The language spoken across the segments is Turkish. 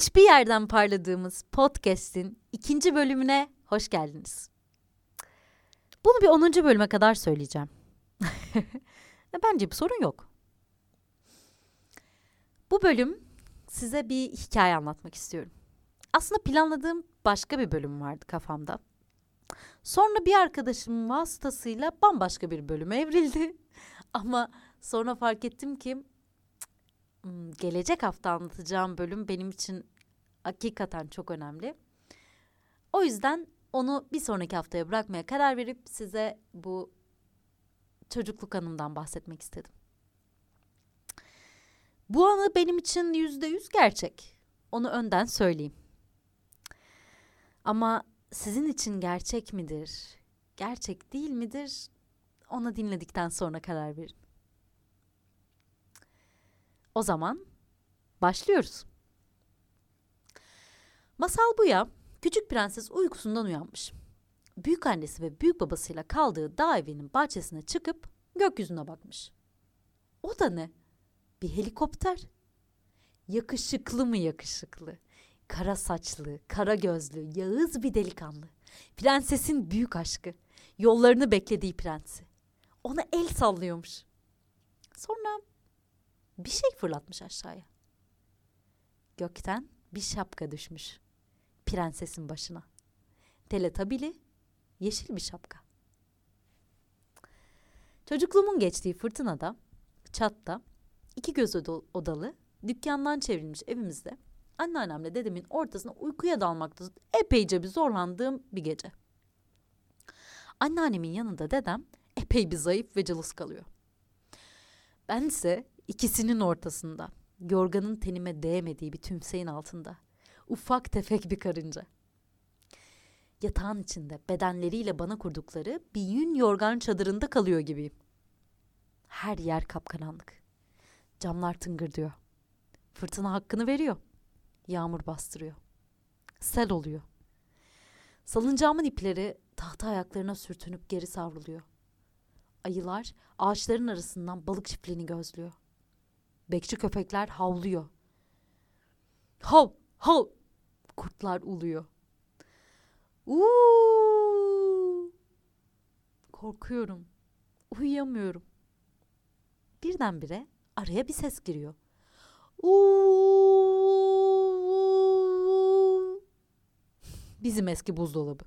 hiçbir yerden parladığımız podcast'in ikinci bölümüne hoş geldiniz. Bunu bir 10. bölüme kadar söyleyeceğim. Bence bir sorun yok. Bu bölüm size bir hikaye anlatmak istiyorum. Aslında planladığım başka bir bölüm vardı kafamda. Sonra bir arkadaşımın vasıtasıyla bambaşka bir bölüme evrildi. Ama sonra fark ettim ki Hmm, gelecek hafta anlatacağım bölüm benim için hakikaten çok önemli. O yüzden onu bir sonraki haftaya bırakmaya karar verip size bu çocukluk anımdan bahsetmek istedim. Bu anı benim için yüzde yüz gerçek. Onu önden söyleyeyim. Ama sizin için gerçek midir, gerçek değil midir? Onu dinledikten sonra karar verin. O zaman başlıyoruz. Masal bu ya. Küçük prenses uykusundan uyanmış. Büyük annesi ve büyük babasıyla kaldığı dağ evinin bahçesine çıkıp gökyüzüne bakmış. O da ne? Bir helikopter. Yakışıklı mı yakışıklı? Kara saçlı, kara gözlü, yağız bir delikanlı. Prensesin büyük aşkı. Yollarını beklediği prensi. Ona el sallıyormuş. Sonra bir şey fırlatmış aşağıya. Gökten bir şapka düşmüş. Prensesin başına. Teletabili yeşil bir şapka. Çocukluğumun geçtiği fırtınada, çatta, iki göz odalı, dükkandan çevrilmiş evimizde anneannemle dedemin ortasına uykuya dalmakta epeyce bir zorlandığım bir gece. Anneannemin yanında dedem epey bir zayıf ve cılız kalıyor. Ben ise İkisinin ortasında. Yorganın tenime değmediği bir tümseyin altında. Ufak tefek bir karınca. Yatağın içinde bedenleriyle bana kurdukları bir yün yorgan çadırında kalıyor gibiyim. Her yer kapkaranlık. Camlar tıngırdıyor. Fırtına hakkını veriyor. Yağmur bastırıyor. Sel oluyor. Salıncağımın ipleri tahta ayaklarına sürtünüp geri savruluyor. Ayılar ağaçların arasından balık çiftliğini gözlüyor. Bekçi köpekler havlıyor. Hav, hav. Kurtlar uluyor. Uuu. Korkuyorum. Uyuyamıyorum. Birdenbire araya bir ses giriyor. Uuu. Bizim eski buzdolabı.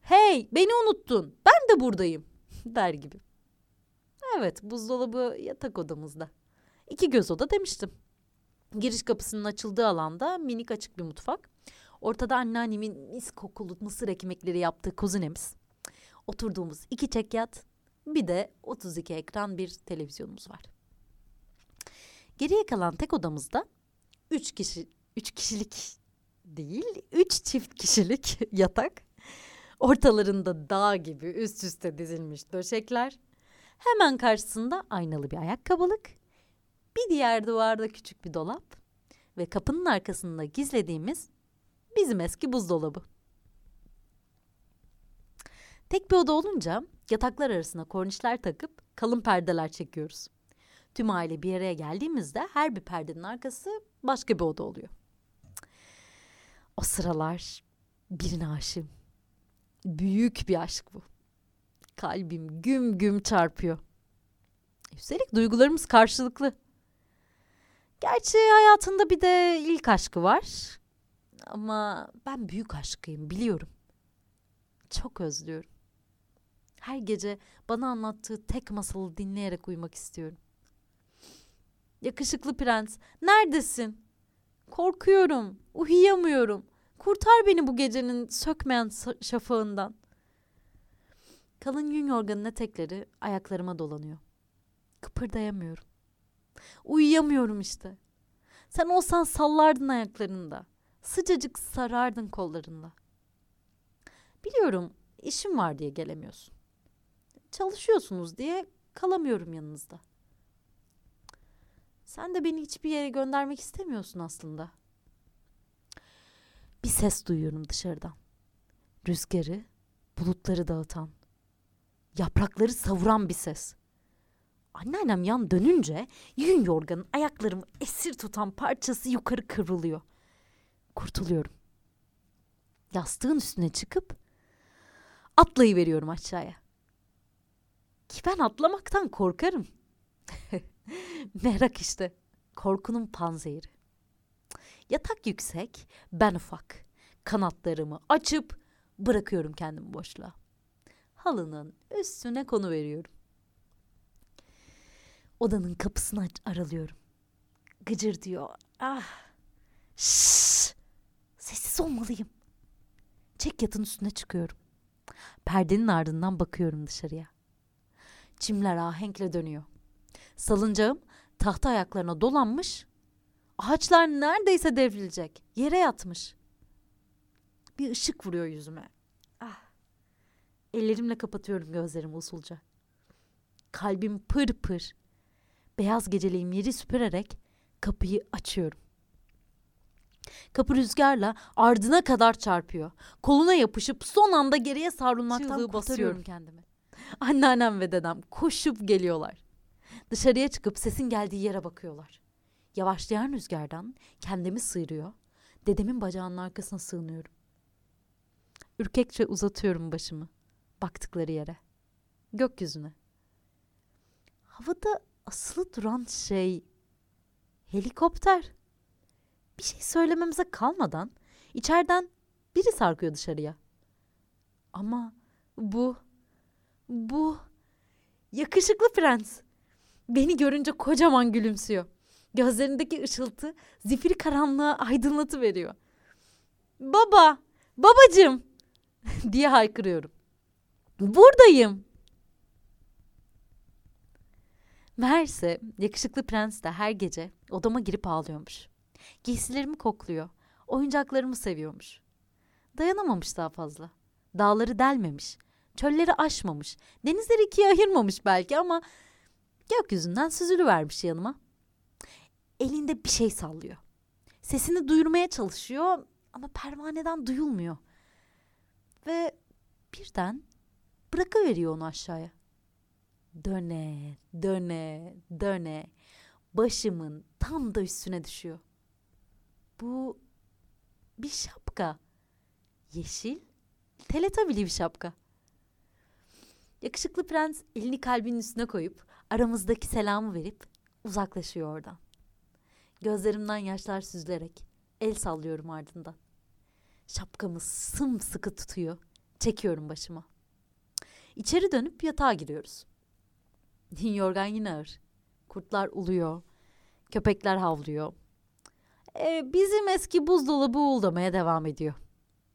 Hey beni unuttun. Ben de buradayım. Der gibi. Evet buzdolabı yatak odamızda. İki göz oda demiştim. Giriş kapısının açıldığı alanda minik açık bir mutfak. Ortada anneannemin mis kokulu mısır ekmekleri yaptığı kuzinemiz. Oturduğumuz iki çekyat, bir de 32 ekran bir televizyonumuz var. Geriye kalan tek odamızda üç kişi, üç kişilik değil, üç çift kişilik yatak. Ortalarında dağ gibi üst üste dizilmiş döşekler. Hemen karşısında aynalı bir ayakkabılık bir diğer duvarda küçük bir dolap ve kapının arkasında gizlediğimiz bizim eski buzdolabı. Tek bir oda olunca yataklar arasına kornişler takıp kalın perdeler çekiyoruz. Tüm aile bir araya geldiğimizde her bir perdenin arkası başka bir oda oluyor. O sıralar birine aşığım. Büyük bir aşk bu. Kalbim güm güm çarpıyor. Üstelik duygularımız karşılıklı. Gerçi hayatında bir de ilk aşkı var. Ama ben büyük aşkıyım biliyorum. Çok özlüyorum. Her gece bana anlattığı tek masalı dinleyerek uyumak istiyorum. Yakışıklı prens, neredesin? Korkuyorum, uyuyamıyorum. Kurtar beni bu gecenin sökmeyen şafağından. Kalın yün yorganın etekleri ayaklarıma dolanıyor. Kıpırdayamıyorum. Uyuyamıyorum işte. Sen olsan sallardın ayaklarında. Sıcacık sarardın kollarında. Biliyorum işim var diye gelemiyorsun. Çalışıyorsunuz diye kalamıyorum yanınızda. Sen de beni hiçbir yere göndermek istemiyorsun aslında. Bir ses duyuyorum dışarıdan. Rüzgarı, bulutları dağıtan, yaprakları savuran bir ses. Anneannem yan dönünce yün yorganın ayaklarımı esir tutan parçası yukarı kıvrılıyor. Kurtuluyorum. Yastığın üstüne çıkıp atlayıveriyorum aşağıya. Ki ben atlamaktan korkarım. Merak işte. Korkunun panzehiri. Yatak yüksek, ben ufak. Kanatlarımı açıp bırakıyorum kendimi boşluğa. Halının üstüne konu veriyorum. Odanın kapısını aralıyorum. Gıcır diyor. Ah. Şşş. Sessiz olmalıyım. Çek yatın üstüne çıkıyorum. Perdenin ardından bakıyorum dışarıya. Çimler ahenkle dönüyor. Salıncağım tahta ayaklarına dolanmış. Ağaçlar neredeyse devrilecek. Yere yatmış. Bir ışık vuruyor yüzüme. Ah. Ellerimle kapatıyorum gözlerimi usulca. Kalbim pır pır. Beyaz geceliğim yeri süpürerek kapıyı açıyorum. Kapı rüzgarla ardına kadar çarpıyor. Koluna yapışıp son anda geriye savrulmaktan Çığlığı basıyorum kendimi. Anneannem ve dedem koşup geliyorlar. Dışarıya çıkıp sesin geldiği yere bakıyorlar. Yavaşlayan rüzgardan kendimi sıyırıyor. Dedemin bacağının arkasına sığınıyorum. Ürkekçe uzatıyorum başımı. Baktıkları yere. Gökyüzüne. Havada asılı duran şey helikopter. Bir şey söylememize kalmadan içeriden biri sarkıyor dışarıya. Ama bu bu yakışıklı prens. Beni görünce kocaman gülümsüyor. Gözlerindeki ışıltı zifiri karanlığa aydınlatı veriyor. Baba, babacığım diye haykırıyorum. Buradayım. Meğerse yakışıklı prens de her gece odama girip ağlıyormuş. Giysilerimi kokluyor. Oyuncaklarımı seviyormuş. Dayanamamış daha fazla. Dağları delmemiş. Çölleri aşmamış. Denizleri ikiye ayırmamış belki ama gökyüzünden süzülüvermiş yanıma. Elinde bir şey sallıyor. Sesini duyurmaya çalışıyor ama pervaneden duyulmuyor. Ve birden bırakıveriyor onu aşağıya. Döne, döne, döne. Başımın tam da üstüne düşüyor. Bu bir şapka. Yeşil, teletabili bir şapka. Yakışıklı prens elini kalbinin üstüne koyup aramızdaki selamı verip uzaklaşıyor oradan. Gözlerimden yaşlar süzülerek el sallıyorum ardından. Şapkamı sımsıkı tutuyor. Çekiyorum başıma. İçeri dönüp yatağa giriyoruz. Yorgan yine ağır. Kurtlar uluyor. Köpekler havlıyor. Ee, bizim eski buzdolabı uğuldamaya devam ediyor.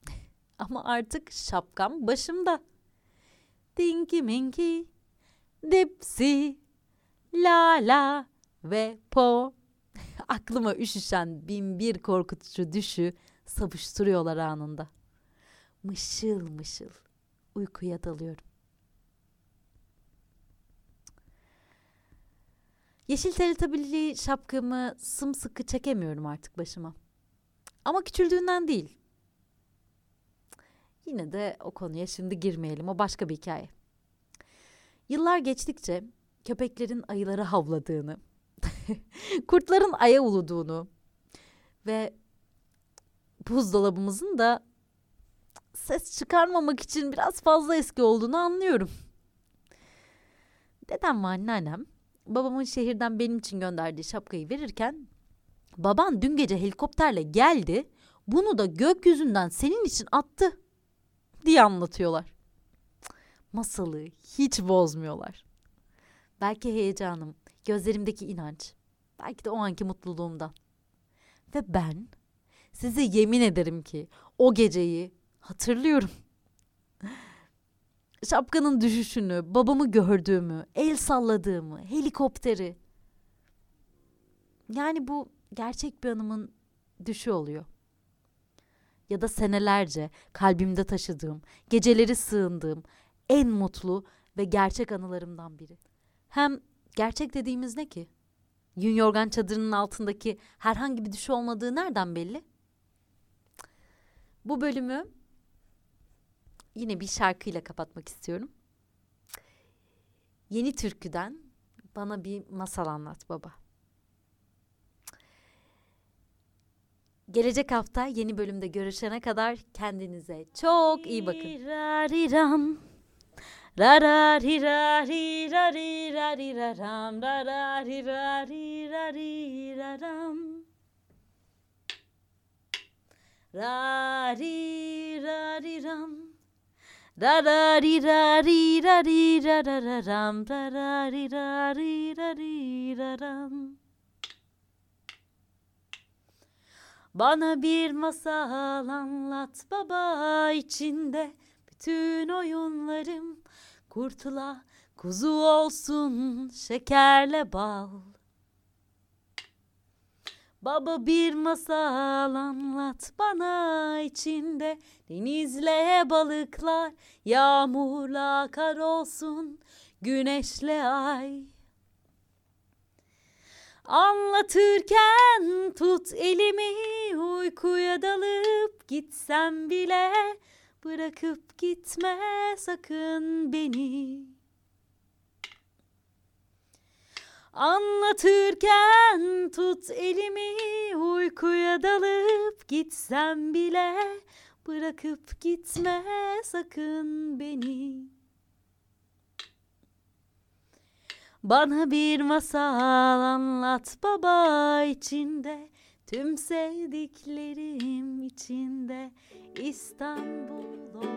Ama artık şapkam başımda. Dinky Minky, Dipsy, La La ve Po. Aklıma üşüşen bin bir korkutucu düşü savuşturuyorlar anında. Mışıl mışıl uykuya dalıyorum. Yeşil teletabili şapkamı sımsıkı çekemiyorum artık başıma. Ama küçüldüğünden değil. Yine de o konuya şimdi girmeyelim. O başka bir hikaye. Yıllar geçtikçe köpeklerin ayıları havladığını, kurtların aya uluduğunu ve buzdolabımızın da ses çıkarmamak için biraz fazla eski olduğunu anlıyorum. Dedem ve anneannem babamın şehirden benim için gönderdiği şapkayı verirken baban dün gece helikopterle geldi bunu da gökyüzünden senin için attı diye anlatıyorlar. Masalı hiç bozmuyorlar. Belki heyecanım, gözlerimdeki inanç, belki de o anki mutluluğumdan. Ve ben size yemin ederim ki o geceyi hatırlıyorum. Şapkanın düşüşünü, babamı gördüğümü, el salladığımı, helikopteri. Yani bu gerçek bir anımın düşü oluyor. Ya da senelerce kalbimde taşıdığım, geceleri sığındığım en mutlu ve gerçek anılarımdan biri. Hem gerçek dediğimiz ne ki? Yün yorgan çadırının altındaki herhangi bir düşü olmadığı nereden belli? Bu bölümü yine bir şarkıyla kapatmak istiyorum. Yeni türküden bana bir masal anlat baba. Gelecek hafta yeni bölümde görüşene kadar kendinize çok iyi bakın. Rariram. Rararirirarirarirariraram. Rararirirariraram. Rarirariram. Rararirirariraram. Rararirirariraram. Bana bir masal anlat baba içinde bütün oyunlarım kurtula kuzu olsun şekerle bal. Baba bir masal anlat bana içinde denizle balıklar yağmurla kar olsun güneşle ay. Anlatırken tut elimi uykuya dalıp gitsem bile bırakıp gitme sakın beni. Anlatırken tut elimi uykuya dalıp gitsem bile bırakıp gitme sakın beni. Bana bir masal anlat baba içinde Tüm sevdiklerim içinde İstanbul